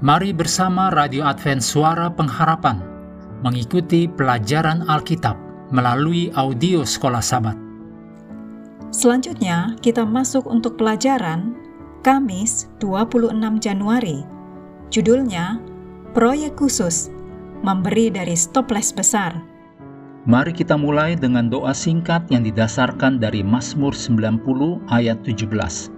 Mari bersama Radio Advent Suara Pengharapan mengikuti pelajaran Alkitab melalui audio Sekolah Sabat. Selanjutnya, kita masuk untuk pelajaran Kamis 26 Januari. Judulnya Proyek Khusus Memberi dari Stoples Besar. Mari kita mulai dengan doa singkat yang didasarkan dari Mazmur 90 ayat 17.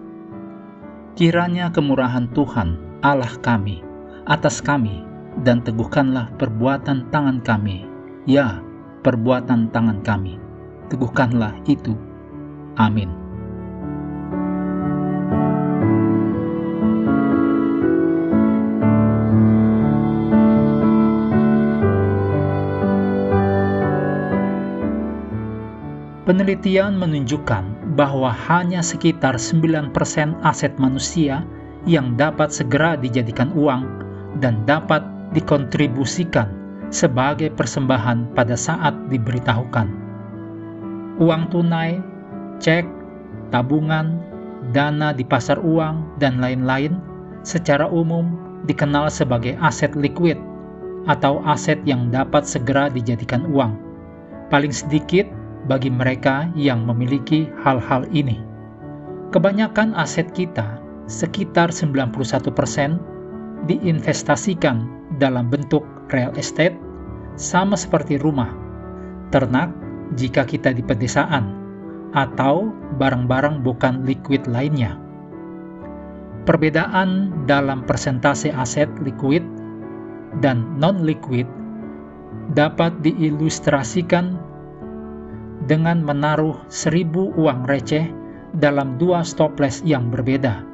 Kiranya kemurahan Tuhan, Allah kami, atas kami, dan teguhkanlah perbuatan tangan kami. Ya, perbuatan tangan kami. Teguhkanlah itu. Amin. Penelitian menunjukkan bahwa hanya sekitar 9% aset manusia yang dapat segera dijadikan uang dan dapat dikontribusikan sebagai persembahan pada saat diberitahukan. Uang tunai, cek, tabungan, dana di pasar uang, dan lain-lain secara umum dikenal sebagai aset liquid atau aset yang dapat segera dijadikan uang. Paling sedikit bagi mereka yang memiliki hal-hal ini. Kebanyakan aset kita, sekitar 91 persen, diinvestasikan dalam bentuk real estate, sama seperti rumah, ternak jika kita di pedesaan, atau barang-barang bukan liquid lainnya. Perbedaan dalam persentase aset liquid dan non-liquid dapat diilustrasikan dengan menaruh seribu uang receh dalam dua stoples yang berbeda,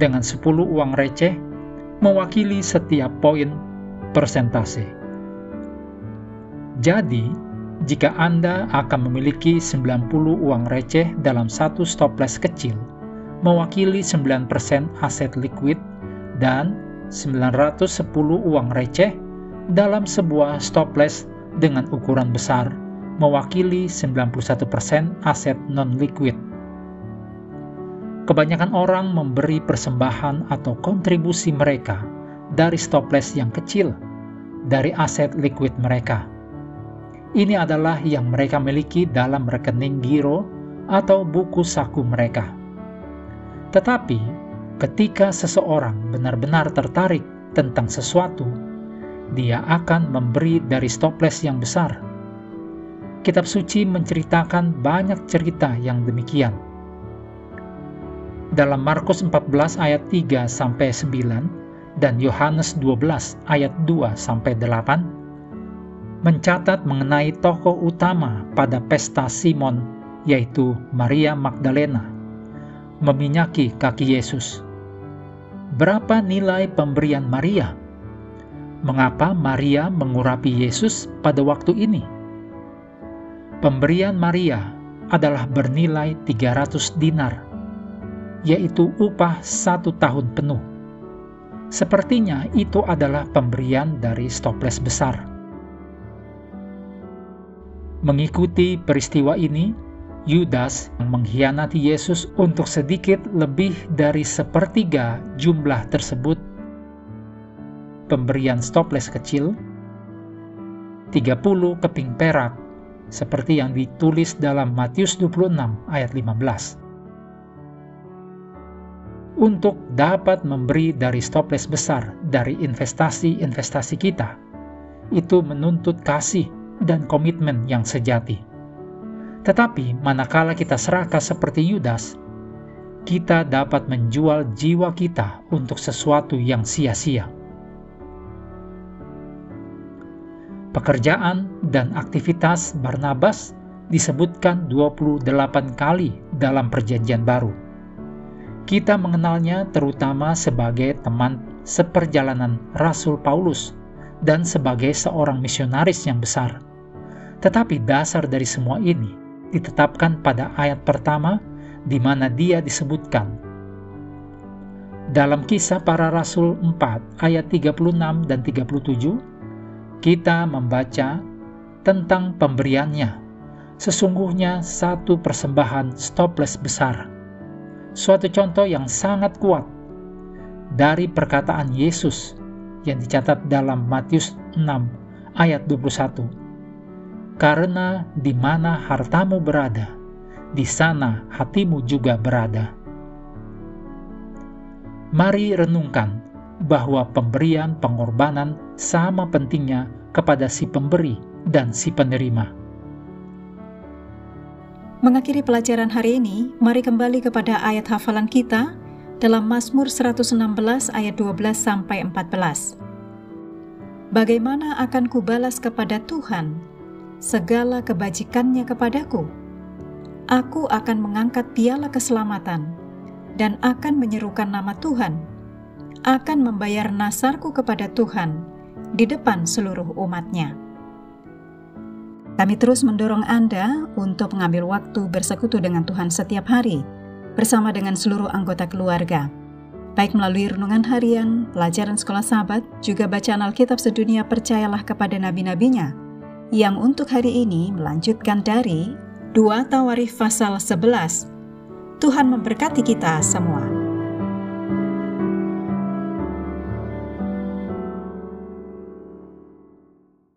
dengan sepuluh uang receh mewakili setiap poin persentase. Jadi, jika Anda akan memiliki 90 uang receh dalam satu stoples kecil, mewakili 9% aset liquid dan 910 uang receh dalam sebuah stoples dengan ukuran besar, mewakili 91% aset non-liquid. Kebanyakan orang memberi persembahan atau kontribusi mereka dari stoples yang kecil dari aset liquid mereka. Ini adalah yang mereka miliki dalam rekening giro atau buku saku mereka. Tetapi, ketika seseorang benar-benar tertarik tentang sesuatu, dia akan memberi dari stoples yang besar. Kitab suci menceritakan banyak cerita yang demikian dalam Markus 14 ayat 3 sampai 9 dan Yohanes 12 ayat 2 sampai 8 mencatat mengenai tokoh utama pada pesta Simon yaitu Maria Magdalena meminyaki kaki Yesus. Berapa nilai pemberian Maria? Mengapa Maria mengurapi Yesus pada waktu ini? Pemberian Maria adalah bernilai 300 dinar yaitu upah satu tahun penuh. Sepertinya itu adalah pemberian dari stoples besar. Mengikuti peristiwa ini, Yudas mengkhianati Yesus untuk sedikit lebih dari sepertiga jumlah tersebut pemberian stoples kecil 30 keping perak seperti yang ditulis dalam Matius 26 ayat 15 untuk dapat memberi dari stoples besar dari investasi-investasi kita. Itu menuntut kasih dan komitmen yang sejati. Tetapi manakala kita serakah seperti Yudas, kita dapat menjual jiwa kita untuk sesuatu yang sia-sia. Pekerjaan dan aktivitas Barnabas disebutkan 28 kali dalam perjanjian baru kita mengenalnya terutama sebagai teman seperjalanan Rasul Paulus dan sebagai seorang misionaris yang besar. Tetapi dasar dari semua ini ditetapkan pada ayat pertama di mana dia disebutkan. Dalam kisah para rasul 4 ayat 36 dan 37, kita membaca tentang pemberiannya. Sesungguhnya satu persembahan stoples besar suatu contoh yang sangat kuat dari perkataan Yesus yang dicatat dalam Matius 6 ayat 21. Karena di mana hartamu berada, di sana hatimu juga berada. Mari renungkan bahwa pemberian pengorbanan sama pentingnya kepada si pemberi dan si penerima. Mengakhiri pelajaran hari ini, mari kembali kepada ayat hafalan kita dalam Mazmur 116 ayat 12 sampai 14. Bagaimana akan kubalas kepada Tuhan segala kebajikannya kepadaku? Aku akan mengangkat piala keselamatan dan akan menyerukan nama Tuhan, akan membayar nasarku kepada Tuhan di depan seluruh umatnya. Kami terus mendorong Anda untuk mengambil waktu bersekutu dengan Tuhan setiap hari, bersama dengan seluruh anggota keluarga, baik melalui renungan harian, pelajaran sekolah sahabat, juga bacaan Alkitab sedunia percayalah kepada nabi-nabinya, yang untuk hari ini melanjutkan dari 2 Tawarif pasal 11. Tuhan memberkati kita semua.